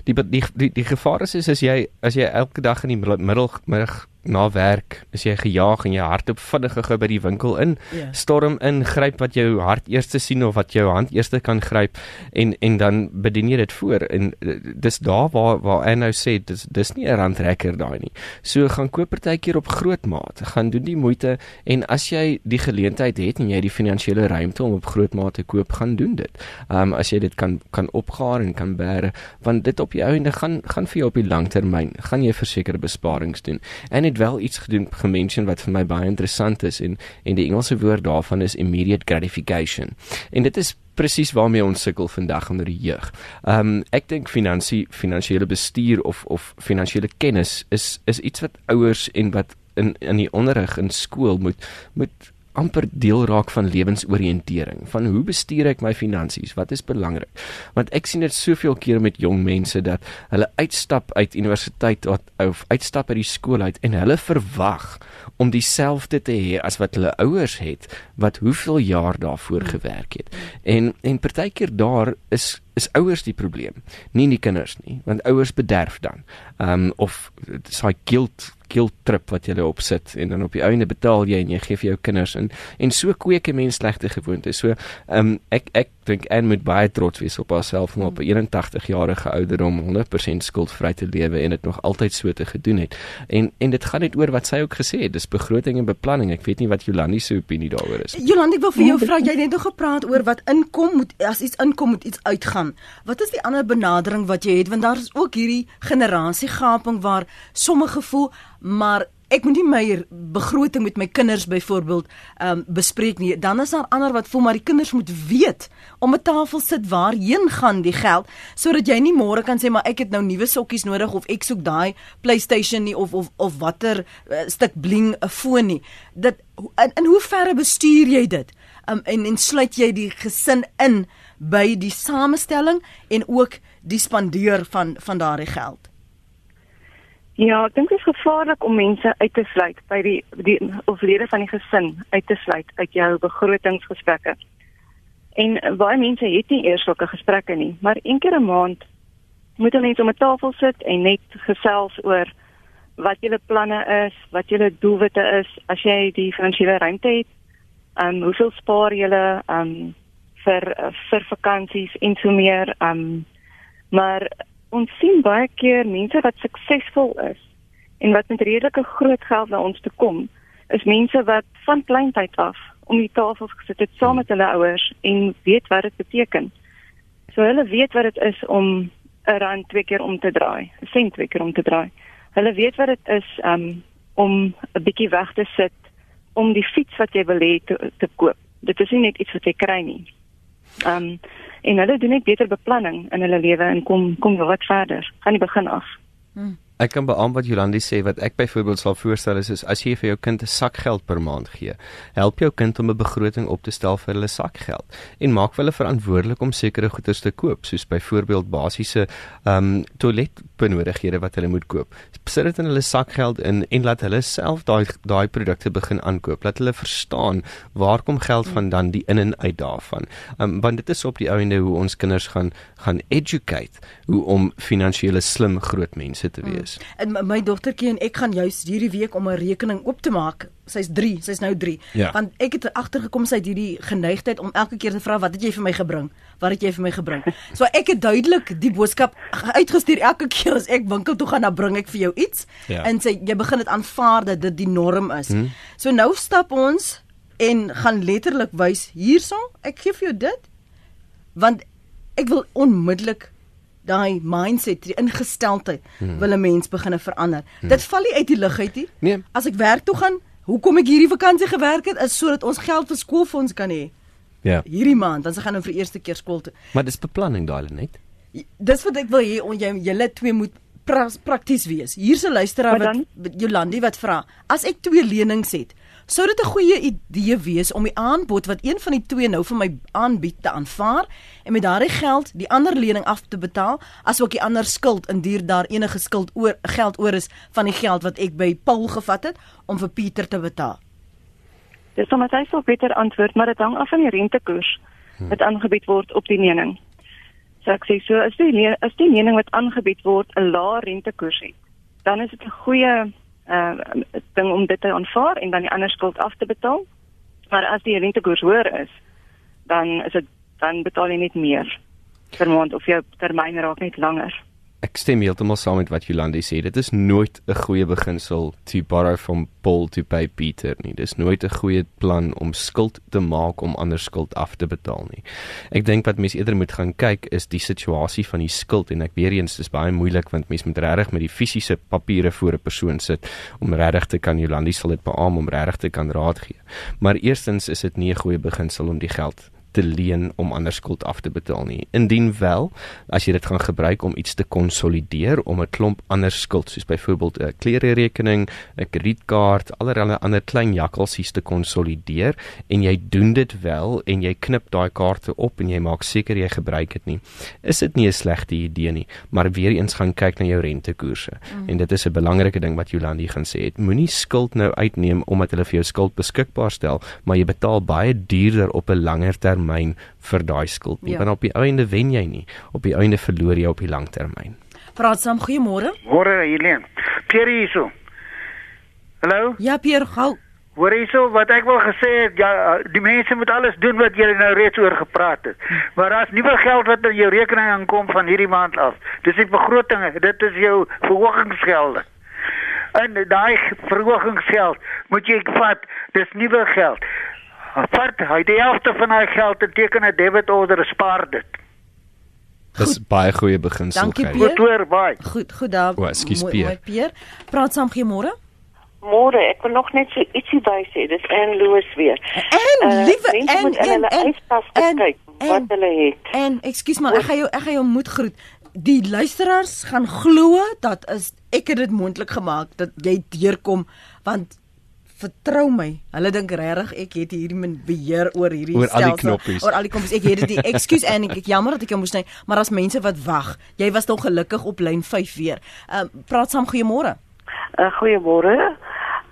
Die die die die gevaar is is as jy as jy elke dag in die middag middag na werk is jy gejaag en jy hardop vinnig gou by die winkel in yeah. Ja. storm in gryp wat jou hart eerste sien of wat jou hand eerste kan gryp en en dan bedien jy dit voor en eh, dis daar waar waar hy nou sê dis dis nie 'n randrekker daai nie so gaan koop partykeer op groot maat gaan doen die moeite en as jy die geleentheid het en jy die finansiële ruimte om op groot maat te koop gaan doen dit um, as jy dit kan kan opgaar en kan bære want dit op die ou ende gaan gaan vir jou op die langtermyn gaan jy versekerde besparings doen en het wel iets gedoen gemention wat vir my baie interessant is en en die Engelse woord daarvan is immediate gratification. En dit is presies waarmee ons sukkel vandag onder die jeug. Ehm um, ek dink finansie finansiële bestuur of of finansiële kennis is is iets wat ouers en wat in in die onderrig in skool moet moet amper deel raak van lewensoriëntering van hoe bestuur ek my finansies wat is belangrik? Want ek sien dit soveel kere met jong mense dat hulle uitstap uit universiteit of uitstap uit die skool uit en hulle verwag om dieselfde te hê as wat hulle ouers het wat hoeveel jaar daarvoor gewerk het. En en partykeer daar is is ouers die probleem nie die kinders nie want ouers bederf dan um, of daai guilt guilt trip wat jy opsit en dan op die einde betaal jy en jy gee vir jou kinders en en so kweek 'n mens slegte gewoontes. So ehm um, ek ek dink en moet baie trots wees op haarself om op 'n 81 jarige ouderdom 100% skuldvry te lewe en dit nog altyd so te gedoen het. En en dit gaan net oor wat sy ook gesê het, dis begroting en beplanning. Ek weet nie wat Jolandi se opinie daaroor is. Jolandi, ek wil vir jou vra, jy het net nog gepraat oor wat inkom moet as iets inkom moet iets uitgaan. Wat is die ander benadering wat jy het want daar is ook hierdie generasiegaping waar sommige voel maar ek moet nie my begroting met my kinders byvoorbeeld um, bespreek nie. Dan is daar ander wat voel maar die kinders moet weet om 'n tafel sit waarheen gaan die geld sodat jy nie môre kan sê maar ek het nou nuwe sokkies nodig of ek soek daai PlayStation nie of of of watter uh, stuk bling 'n foon nie. Dit in, in hoe verre bestuur jy dit? Um, en en sluit jy die gesin in by die samestelling en ook die spandeer van van daardie geld? Ja, ek dink dit is gevaarlik om mense uit te sluit by die die of lede van die gesin uit te sluit uit jou begrotingsgesprekke. En baie mense het nie eers sulke gesprekke nie, maar een keer 'n maand moet hulle net om 'n tafel sit en net gesels oor wat julle planne is, wat julle doelwitte is as jy die finansiële ruimte het. Ehm um, hoeveel spaar julle ehm um, vir vir vakansies en so meer ehm um, maar ons sien baie keer mense wat suksesvol is en wat met redelike groot geld na ons toe kom, is mense wat van kleintyd af om die tafels gesit het saam met hulle ouers en weet wat dit beteken. So hulle weet wat dit is om 'n rand twee keer om te draai, 'n sent twee keer om te draai. Hulle weet wat dit is um, om 'n bietjie weg te sit om die fiets wat jy wil hê te, te koop. Dit is nie net iets wat jy kry nie. Ehm um, en hulle doen net beter beplanning in hulle lewe en kom kom wat verder. Gaan die begin af. Hmm. Ek kan beamoen wat Jolandi sê wat ek byvoorbeeld sal voorstel is, is as jy vir jou kind 'n sakgeld per maand gee, help jou kind om 'n begroting op te stel vir hulle sakgeld en maak hulle verantwoordelik om sekere goederes te koop, soos byvoorbeeld basiese ehm um, toiletbenodighede wat hulle moet koop. Sit dit in hulle sakgeld in en laat hulle self daai daai produkte begin aankoop. Laat hulle verstaan waar kom geld vandaan die in en uit daarvan. Ehm um, want dit is op die ou ende hoe ons kinders gaan gaan educate hoe om finansiële slim groot mense te wees is. En my dogtertjie en ek gaan juis hierdie week om 'n rekening oop te maak. Sy's 3, sy's nou 3. Ja. Want ek het agtergekom sy het hierdie geneigtheid om elke keer te vra wat het jy vir my gebring? Wat het jy vir my gebring? <laughs> So ek het duidelik die boodskap uitgestuur elke keer as ek winkel toe gaan, dan bring ek vir jou iets. Ja. En sy jy begin dit aanvaar dat dit die norm is. Hmm. So nou stap ons en gaan letterlik wys hierso, ek gee vir jou dit. Want ek wil onmiddellik daai mindset, die ingesteldheid hmm. wil 'n mens begine verander. Hmm. Dit val nie uit die lug uit nie. Nee. As ek werk toe gaan, hoekom ek hierdie vakansie gewerk het is sodat ons geld vir skoolfonds kan hê. Ja. Hierdie maand, dan se gaan nou vir die eerste keer skool toe. Maar dis beplanning daai net. Dis wat ek wil hê on jy julle twee moet pra prakties wees. Hier's 'n luisteraar wat Jolandi wat vra: "As ek twee lenings het, sou dit 'n goeie idee wees om die aanbod wat een van die twee nou vir my aanbied te aanvaar en met daardie geld die ander lening af te betaal, asook die ander skuld indien daar enige skuld oor geld oor is van die geld wat ek by Paul gevat het om vir Pieter te betaal." Dis sommer hy sal beter antwoord, maar dit hang af van die rentekoers wat aangebied word op die lening. So ek sê so as die le- as die lening wat aangebied word 'n lae rentekoers het, dan is dit 'n goeie uh ding om dit te aanvaar en dan die ander skuld af te betaal. Maar as die rentekoers hoër is, dan is dit dan betaal jy net meer per maand of jou termyn raak net langer. Ek stem heeltemal saam met wat Jolandi sê. Dit is nooit 'n goeie beginsel to borrow from Paul to pay Peter nie. Dis nooit 'n goeie plan om skuld te maak om ander skuld af te betaal nie. Ek dink wat mense eerder moet gaan kyk is die situasie van die skuld en ek weer eens dis baie moeilik want mense moet regtig met die fisiese papiere voor 'n persoon sit om regtig te kan Jolandi sal dit beamoen om regtig te kan raad gee. Maar eerstens is dit nie 'n goeie beginsel om die geld te leen om ander skuld af te betaal nie. Indien wel, as jy dit gaan gebruik om iets te konsolideer om 'n klomp ander skuld soos byvoorbeeld 'n klererekening, 'n kredietkaart, allerlei ander klein jakkalsies te konsolideer en jy doen dit wel en jy knip daai kaarte op en jy maak seker jy gebruik dit nie. Is dit nie 'n slegte idee nie, maar weer eens gaan kyk na jou rentekoerse. Mm. En dit is 'n belangrike ding wat Jolandi gaan sê. Het moenie skuld nou uitneem omdat hulle vir jou skuld beskikbaar stel, maar jy betaal baie duurder op 'n langer termyn vir daai skuld nie. Ja. Want op die einde wen jy nie. Op die einde verloor jy op die langtermyn. Praat saam, goeiemôre. Môre Helene. Pierre hierso. Hallo? Ja, Pierre, gou. Hoor hierso wat ek wil gesê het, ja, die mense moet alles doen wat julle nou reeds oor gepraat het. Maar daar's nuwe geld wat in jou rekening aankom van hierdie maand af. Dis die begroting, dit is jou verhogingsgelde. En daai verhogingsgeld moet jy vat, dis nuwe geld. Vat hy die helfte van daai geld en teken 'n debit order, spaar dit. Dis baie goeie beginsel. Dankie. Pierre. Goed hoor, baie. Goed, goed daar. O, ekskuus, Pierre. mooi, Pierre. Praat saam, goeiemôre. Môre, ek wil nog net so ietsie by sê. Dis Anne Loos weer. En Eh, liewe en en en en kyk wat en hulle het. en ekskuus man, ek gaan jou ek gaan jou moed groet. Die luisteraars gaan glo dat is ek het dit moontlik gemaak dat jy deurkom want vertrou my. Hulle dink regtig ek het hierdie min beheer oor hierdie Oor al die stelsel, knoppies. Oor al die knoppies. Ek het dit. Ekskuus <laughs> en ek, ek jammer dat ek jou moes sny, maar as mense wat wag. Jy was nog gelukkig op lyn 5 weer. Ehm um, praat saam goeiemôre. Uh, Goeiemôre.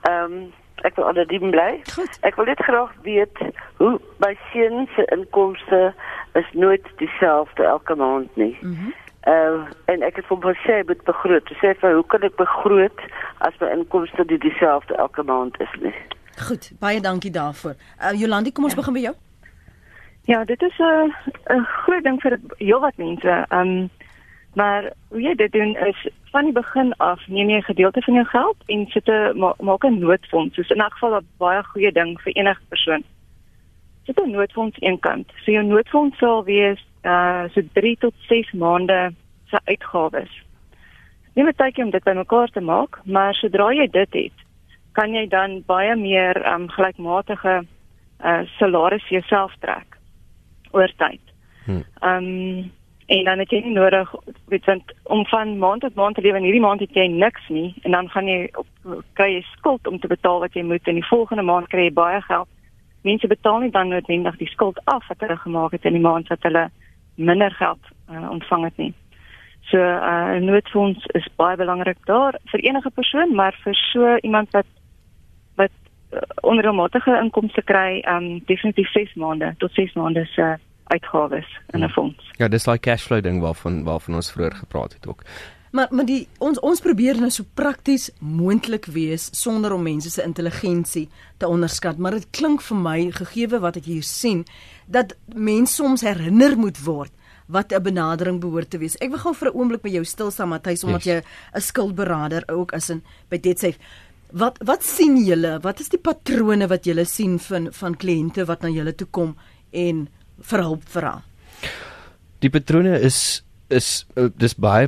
Ehm um, ek wil anoniem bly. Goed. Ek wil net graag weet hoe my seun se inkomste is nooit dieselfde elke maand nie. Mhm. Mm uh, en ek het hom gesê moet begroot. Sê vir hoe kan ek begroot as my inkomste nie dieselfde elke maand is nie? Goed, baie dankie daarvoor. Uh, Jolandi, kom ons begin by jou. Ja, dit is 'n 'n groot ding vir heelwat mense. Ehm um, maar hoe jy dit doen is van die begin af neem jy 'n gedeelte van jou geld en sit 'n ma maak 'n noodfonds. Dis in elk geval 'n baie goeie ding vir enige persoon. Sit 'n noodfonds eenkant. So jou noodfonds sal wees uh so 3 tot 6 maande se uitgawes. Neem 'n tydjie om dit bymekaar te maak, maar sodra jy dit het, kan jy dan baie meer um, gelykmatige uh salaris vir jouself trek oor tyd. Hm. Ehm um, en dan het jy nie nodig weet want om van maand tot maand te lewe en hierdie maand het jy niks nie en dan gaan jy op kry jy skuld om te betaal wat jy moet en die volgende maand kry jy baie geld. Mense betaal nie dan noodwendig die skuld af wat hulle gemaak het in die maand wat hulle minder geld uh, ontvang het nie. So uh, 'n noodfonds is baie belangrik daar vir enige persoon, maar vir so iemand wat wat uh, onreëlmatige inkomste kry, um definitief 6 maande tot 6 maande se uitgawes in 'n fonds. Ja, dis daai cashflow ding waarvan waarvan ons vroeër gepraat het ook. Maar maar die ons ons probeer nou so prakties moontlik wees sonder om mense se intelligensie te onderskat, maar dit klink vir my gegeewe wat ek hier sien dat mense soms herinner moet word wat 'n benadering behoort te wees. Ek wil gou vir 'n oomblik by jou stil staan Matthys omdat Yes. jy 'n skuldberader ook is in by DebtSafe. Wat wat sien julle? Wat is die patrone wat julle sien van van kliënte wat na julle toe kom en vir hulp vra? Die patrone is is uh, dis baie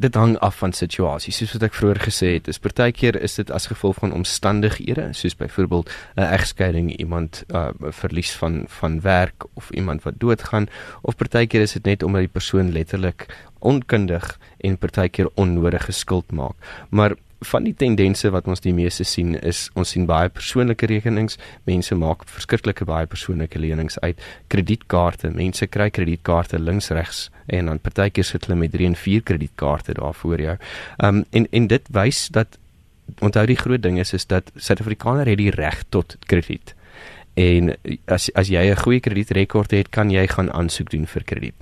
dit hang af van situasie. Soos wat ek vroeër gesê het, is partykeer is dit as gevolg van omstandighede, soos byvoorbeeld 'n egskeiding, iemand uh verlies van van werk of iemand wat doodgaan, of partykeer is dit net omdat die persoon letterlik onkundig en partykeer onnodige skuld maak. Maar van die tendense wat ons die meeste sien is ons sien baie persoonlike rekenings. Mense maak verskriklike baie persoonlike lenings uit. Kredietkaarte, mense kry kredietkaarte links regs en dan partykeer sit hulle met 3 en 4 kredietkaarte daar voor jou. Um en en dit wys dat onthou die groot ding is is dat Suid-Afrikaner het die reg tot krediet. En as as jy 'n goeie kredietrekord het, kan jy gaan aansoek doen vir krediet.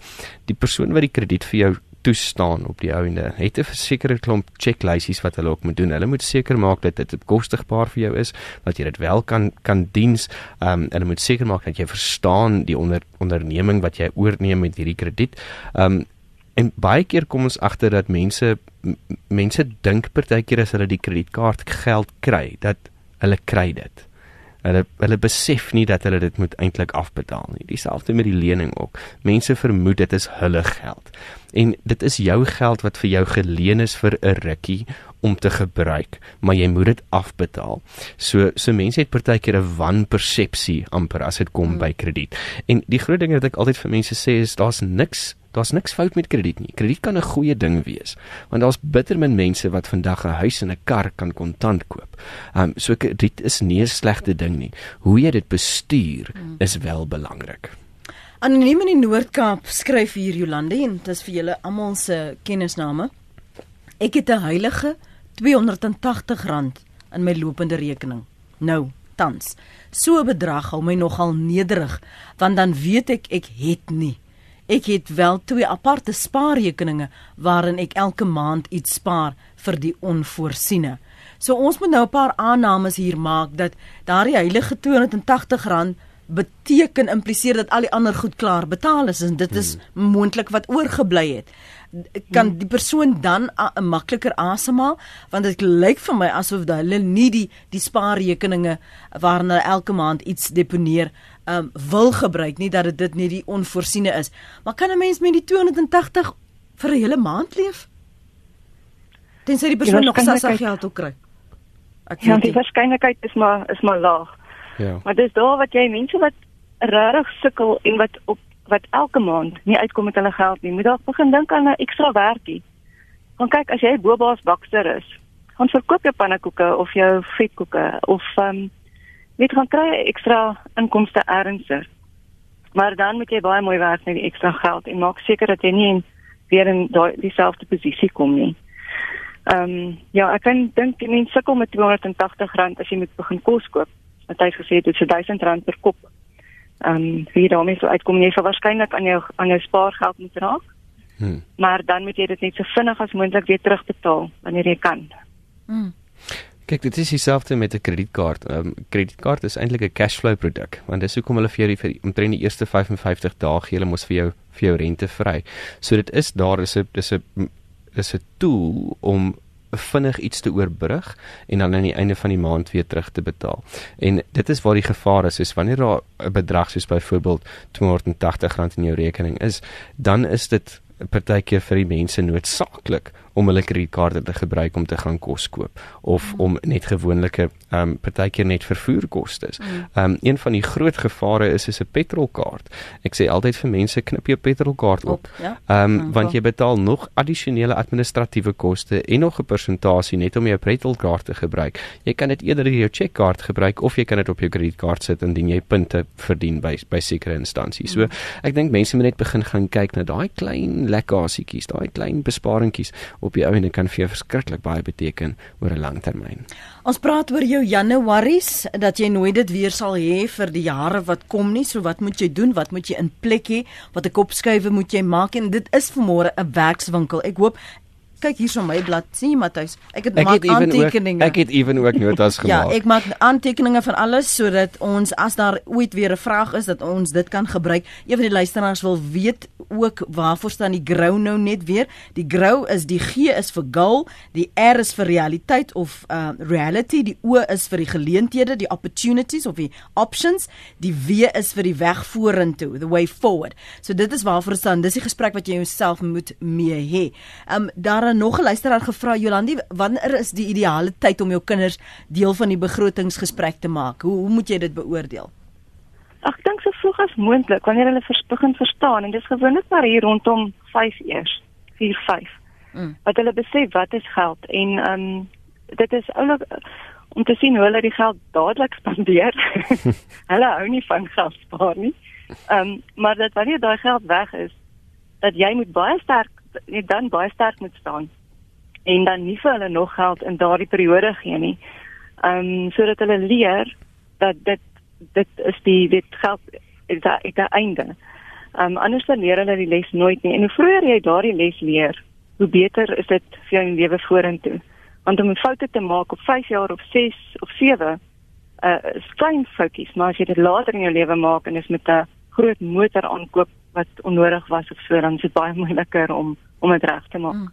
Die persoon wat die krediet vir jou toestaan op die ouende. Het 'n versekerde klomp checklysies wat hulle ook moet doen. Hulle moet seker maak dat dit bekostigbaar vir jou is, dat jy dit wel kan kan diens. Ehm um, hulle moet seker maak dat jy verstaan die onder, onderneming wat jy oorneem met hierdie krediet. Ehm um, en baie keer kom ons agter dat mense mense dink partykeer as hulle die kredietkaart geld kry, dat hulle kry dit. Hulle hulle besef nie dat hulle dit moet eintlik afbetaal nie. Dieselfde met die lening ook. Mense vermoed dit is hulle geld en dit is jou geld wat vir jou geleen is vir 'n rukkie om te gebruik, maar jy moet dit afbetaal. So so mense het partykeer 'n wanpersepsie amper as dit kom hmm. by krediet. En die groot ding wat ek altyd vir mense sê is daar's niks Daar's niks fout met krediet nie. Krediet kan 'n goeie ding wees, want daar's bitter min mense wat vandag 'n huis en 'n kar kan kontant koop. Ehm um, so krediet is nie 'n slegte ding nie. Hoe jy dit bestuur hmm. is wel belangrik. Anoniem in die Noord-Kaap skryf hier Jolande en dit is vir julle almal se kennisname. Ek het 'n heilige R280 in my lopende rekening. Nou, tans. So 'n bedrag hou my nogal nederig, want dan weet ek ek het nie. Ek het wel twee aparte spaarrekeninge waarin ek elke maand iets spaar vir die onvoorsiene. So ons moet nou 'n paar aannames hier maak dat daardie heilige R280 beteken impliseer dat al die ander goed klaar betaal is en dit is hmm. moontlik wat oorgebly het kan hmm. die persoon dan 'n makliker asemhaal want dit lyk vir my asof hulle nie die die spaarrekeninge waarna hulle elke maand iets deponeer um, wil gebruik nie dat dit dit nie die onvoorsiene is. Maar kan 'n mens met die 280 vir 'n hele maand leef? Tensy die persoon nog sassa geld ook kry. Ek ja die waarskynlikheid is maar is maar laag. Ja. Maar dis daar wat jy mense wat regtig sukkel en wat op wat elke maand nie uitkom met hulle geld nie, moet dalk begin dink aan 'n ekstra werkie. Want kyk, as jy bobaas bakster is, gaan verkoop jou pannekoeke of jou vetkoeke of um, net gaan kry ekstra inkomste ernstig. Maar dan moet jy baie mooi werk met die ekstra geld en maak seker dat jy nie in weer in daai dieselfde posisie kom nie. Ehm um, ja, ek kan dink mense sukkel met R280 as jy moet begin kos koop wat hy gesê het dit is R1000 per kop. Ehm um, wie daarmee sou uitkom jy sal waarskynlik aan jou aan jou spaargeld moet raak. Hmm. Maar dan moet jy dit net so vinnig as moontlik weer terugbetaal wanneer jy kan. Hmm. Kyk, dit is dieselfde met 'n kredietkaart. 'n um, Kredietkaart is eintlik 'n cashflow produk, want dis hoekom hulle vir vir omtrent die eerste 55 dae gee hulle mos vir jou vir jou rente vry. So dit is daar is 'n dis 'n is 'n tool om vinnig iets te oorbrug en dan aan die einde van die maand weer terug te betaal. En dit is waar die gevaar is, is wanneer daar 'n bedrag soos byvoorbeeld R280 in jou rekening is, dan is dit partykeer vir die mense noodsaaklik om hulle kredietkaarte te gebruik om te gaan kos koop of mm. om net gewoonlike ehm um, partykeer net vervoerkoste. Mm. Ehm um, een van die groot gevare is is 'n petrolkaart. Ek sê altyd vir mense knip jou petrolkaart op. Ja. Ehm um, mm, want jy betaal nog addisionele administratiewe koste en nog 'n persentasie net om jou petrolkaart te gebruik. Jy kan dit eerder jou checkkaart gebruik of jy kan dit op jou kredietkaart sit indien jy punte verdien by by sekere instansies. So ek dink mense moet net begin gaan kyk na daai klein lekkasietjies, daai klein besparingkies op die ouene kan vir jou verskriklik baie beteken oor 'n lang termyn. Ons praat oor jou Januaries dat jy nooit dit weer sal hê vir die jare wat kom nie. So wat moet jy doen? Wat moet jy in plek hê? Wat 'n kopskuive moet jy maak? En dit is vanmôre 'n werkswinkel. Ek hoop kyk hier so my blad sien Matthys. Ek het ek maak aantekeninge. ek het ewen ook notas <laughs> gemaak. ja ek maak aantekeninge van alles sodat ons as daar ooit weer 'n vraag is dat ons dit kan gebruik. Een van die luisteraars wil weet ook waarvoor staan die grow nou net weer? Die grow is die G is vir goal die R is vir realiteit of uh, reality die O is vir die geleenthede die opportunities of die options die W is vir die weg vorentoe the way forward. So dit is waarvoor staan. Dis die gesprek wat jy jouself moet mee hê. Um, daar daar 'n nog 'n luisteraar gevra Jolandi, wanneer is die ideale tyd om jou kinders deel van die begrotingsgesprek te maak? Hoe hoe moet jy dit beoordeel? Ek dink so vroeg as moontlik wanneer hulle vers, begin verstaan en dis gewoonlik maar hier rondom 5 eers, 4 5. Mm. Wat hulle besef wat is geld en ehm um, dit is oulik om te sien hoe hulle die geld dadelik spandeer. <laughs> hulle hou nie van geld spaar nie. Ehm um, maar dat wanneer daai geld weg is, dat jy moet baie sterk jy dan baie sterk moet staan en dan nie vir hulle nog geld in daardie periode gee nie. Ehm um, sodat hulle leer dat dit dit is die dit geld is daar is daar einde. Ehm um, anders dan leer hulle die les nooit nie. En hoe vroeër jy daardie les leer, hoe beter is dit vir jou lewe vorentoe. Want om foute te maak op 5 jaar of 6 of 7 uh klein foutjies, maar as jy dit later in jou lewe maak en is met 'n groot motor aankoop wat onnodig was of so, dan is dit baie moeiliker om om dit reg te maak. Mm.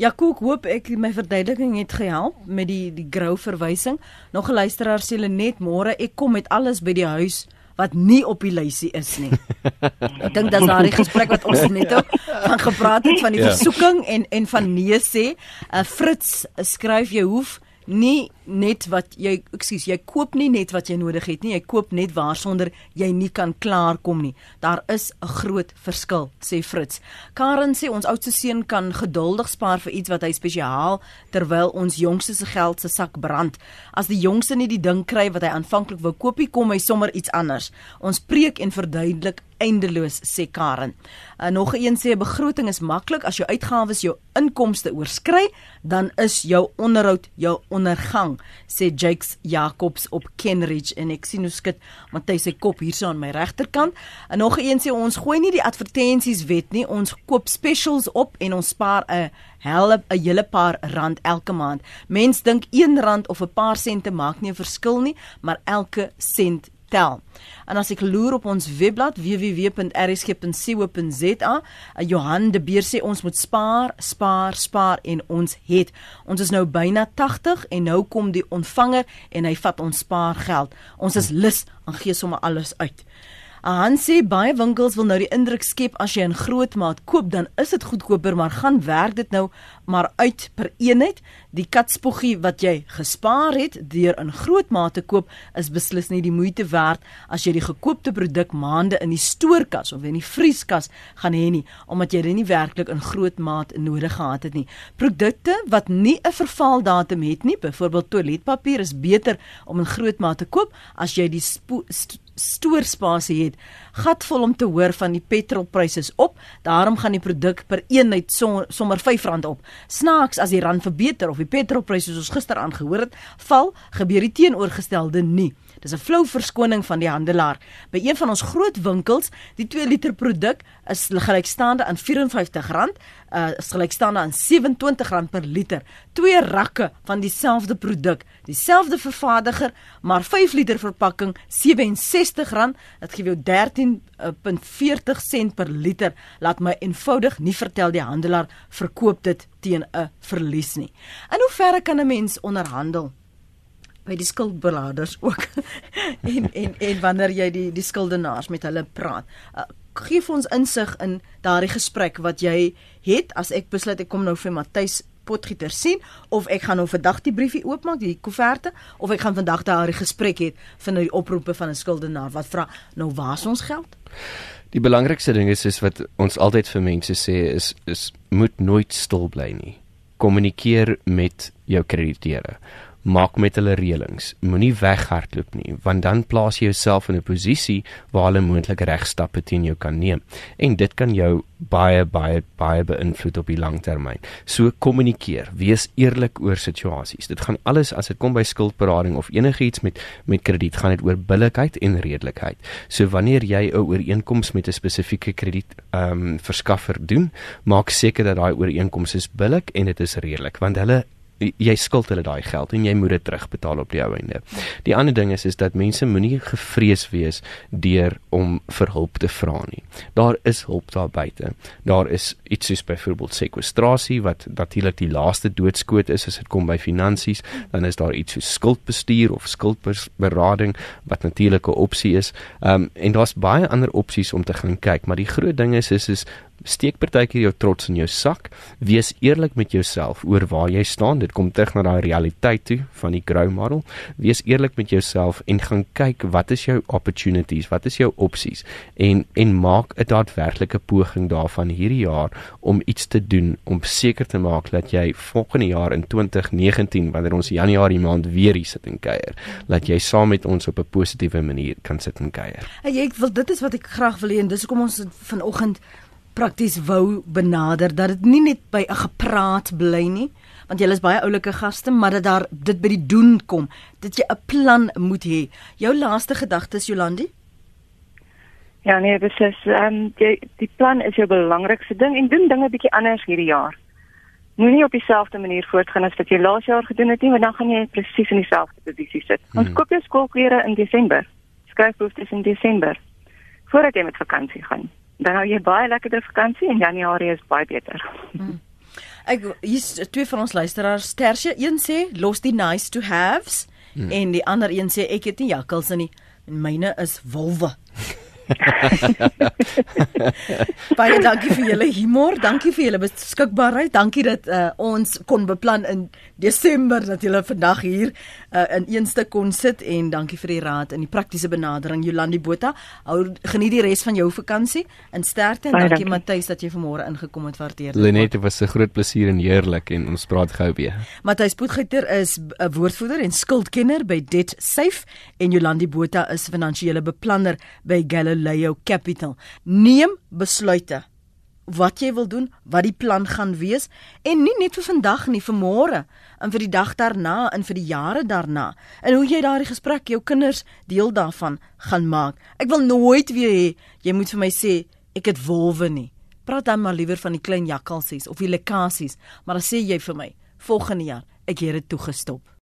Ja, koek, hoop ek my verduideliking het gehelp met die die grou verwysing. Nog 'n luisteraar sê hulle net môre ek kom met alles by die huis wat nie op die lysie is nie. <laughs> ek dink dis daai gesprek wat ons net van gepraat het van die ja. versoeking en en van nee sê. Uh, Fritz skryf jy hoef nie net wat jy ekskuus jy koop nie net wat jy nodig het nie jy koop net waarsonder jy nie kan klaarkom nie. Daar is 'n groot verskil sê Fritz Karen sê ons oudste seun kan geduldig spaar vir iets wat hy spesiaal terwyl ons jongste se geld se sak brand. As die jongste nie die ding kry wat hy aanvanklik wou koop nie kom hy sommer iets anders. Ons preek en verduidelik eindeloos sê Karen. Uh, nog een sê 'n begroting is maklik as jou uitgawes jou inkomste oorskry, dan is jou onderhoud jou ondergang, sê Jakes Jacobs op Kenridge en ek sien hoe skud Matthys se kop hierso aan my regterkant. En nog een sê ons gooi nie die advertensies wet nie, ons koop specials op en ons spaar 'n hele 'n hele paar rand elke maand. Mens dink 1 rand of 'n paar sente maak nie 'n verskil nie, maar elke sent tel. En as ek loer op ons webblad www.rsg.co.za, eh, Johan de Beer sê ons moet spaar, spaar, spaar en ons het. Ons is nou byna 80 en nou kom die ontvanger en hy vat ons spaargeld. Ons is lus en gee sommer alles uit. Han sê baie winkels wil nou die indruk skep as jy in groot maat koop dan is dit goedkoper maar gaan werk dit nou maar uit per eenheid. Die katspoggie wat jy gespaar het deur in groot maat te koop is beslis nie die moeite werd as jy die gekoopte produk maande in die stoorkas of in die vrieskas gaan hê nie omdat jy dit nie werklik in groot maat nodig gehad het nie. Produkte wat nie 'n vervaldatum het nie byvoorbeeld toiletpapier is beter om in groot maat te koop as jy die stoorspasie het. Gatvol om te hoor van die petrolpryse is op. Daarom gaan die produk per eenheid sommer R5 op. Snaaks as die rand verbeter of die petrolpryse soos ons gister aangehoor het, val, gebeur die teenoorgestelde nie. Dis 'n flou verskoning van die handelaar. By een van ons groot winkels, die 2 liter produk is gelykstaande aan R54, uh is gelykstaande aan R27 per liter. Twee rakke van dieselfde produk, dieselfde vervaardiger, maar 5 liter verpakking R67. Dit gee jou 13.40 sent per liter. Laat my eenvoudig nie vertel die handelaar verkoop dit teen 'n verlies nie. In hoeverre kan 'n mens onderhandel? By die skuldberaders ook <laughs> en en en wanneer jy die die skuldenaars met hulle praat. Uh, gee vir ons insig in daardie gesprek wat jy het as ek besluit ek kom nou vir Matthys Potgieter sien of ek gaan nou vandag die briefie oopmaak die koeverte of ek gaan vandag daardie gesprek het van nou die oproepe van 'n skuldenaar wat vra nou waar is ons geld? Die belangrikste ding is is wat ons altyd vir mense sê is is moet nooit stil bly nie. Kommunikeer met jou krediteure maak met hulle reëlings. Moenie weghardloop nie, want dan plaas jy jouself in 'n posisie waar hulle moontlik regstappe teen jou kan neem. En dit kan jou baie baie baie beïnvloed op die lang termyn. So kommunikeer, wees eerlik oor situasies. Dit gaan alles as dit kom by skuldberading of enigiets met met krediet, gaan dit oor billikheid en redelikheid. So wanneer jy 'n ooreenkoms met 'n spesifieke krediet ehm um, verskaffer doen, maak seker dat daai ooreenkoms is billik en dit is redelik, want hulle jy skuld hulle daai geld en jy moet dit terugbetaal op die ou einde. Die ander ding is is dat mense moenie gevrees wees deur om vir hulp te vra nie. Daar is hulp daar buite. Daar is iets soos byvoorbeeld sekwestrasie wat natuurlik die laaste doodskoot is as dit kom by finansies, dan is daar iets soos skuldbestuur of skuldberading wat natuurlik 'n opsie is. Ehm um, en daar's baie ander opsies om te gaan kyk, maar die groot ding is is is Steek partykeer jou trots in jou sak. Wees eerlik met jouself oor waar jy staan. Dit kom terug na daai realiteit toe van die grow model. Wees eerlik met jouself en gaan kyk wat is jou opportunities? Wat is jou opsies? En en maak 'n daadwerklike poging daarvan hierdie jaar om iets te doen om seker te maak dat jy volgende jaar in 2019 wanneer ons Januarie maand weer hier sit en kuier, dat jy saam met ons op 'n positiewe manier kan sit en kuier. Hey, ek wil dit is wat ek graag wil hê en dis hoekom ons vanoggend prakties wou benader dat dit nie net by 'n gepraat bly nie want julle is baie oulike gaste maar dat daar dit by die doen kom dat jy 'n plan moet hê. Jou laaste gedagtes Jolandi? Ja nee beslis. Ehm um, die die plan is jou belangrikste ding en doen dinge bietjie anders hierdie jaar. Moenie op dieselfde manier voortgaan as wat jy laas jaar gedoen het nie want dan gaan jy presies in dieselfde posisie sit. Ons hmm. koop jou skoolklere in Desember skryfbehoeftes in Desember voordat jy met vakansie gaan dan hou jy baie lekkerder vakansie en Januarie is baie beter. Hmm. Ek hier's twee van ons luisteraars. Tersie een sê los die nice to haves hmm. en die ander een sê ek het nie jakkals in nie. En myne is wolwe. <laughs> <laughs> Baie dankie vir julle humor, dankie vir julle beskikbaarheid, dankie dat uh, ons kon beplan in Desember dat julle vandag hier uh, in eenste kon sit en dankie vir die raad en die praktiese benadering Jolandi Botha. Hou geniet die res van jou vakansie en sterkte en dankie, dankie. Matthys dat jy vanmôre ingekom het waardeer. Lenette was 'n groot plesier en heerlik en ons praat gou weer. Matthys Potgieter is 'n woordvoerder en skuldkenner by Debt Safe en Jolandi Botha is finansiële beplanner by Galileo Capital. Neem besluite wat jy wil doen, wat die plan gaan wees en nie net vir vandag nie, vir môre en vir die dag daarna en vir die jare daarna. En hoe jy daardie gesprek jou kinders deel daarvan gaan maak. Ek wil nooit weer hê jy moet vir my sê ek het wolwe nie. Praat dan maar liewer van die klein jakkalsies of die lekasies, maar dan sê jy vir my volgende jaar ek het dit toegestop.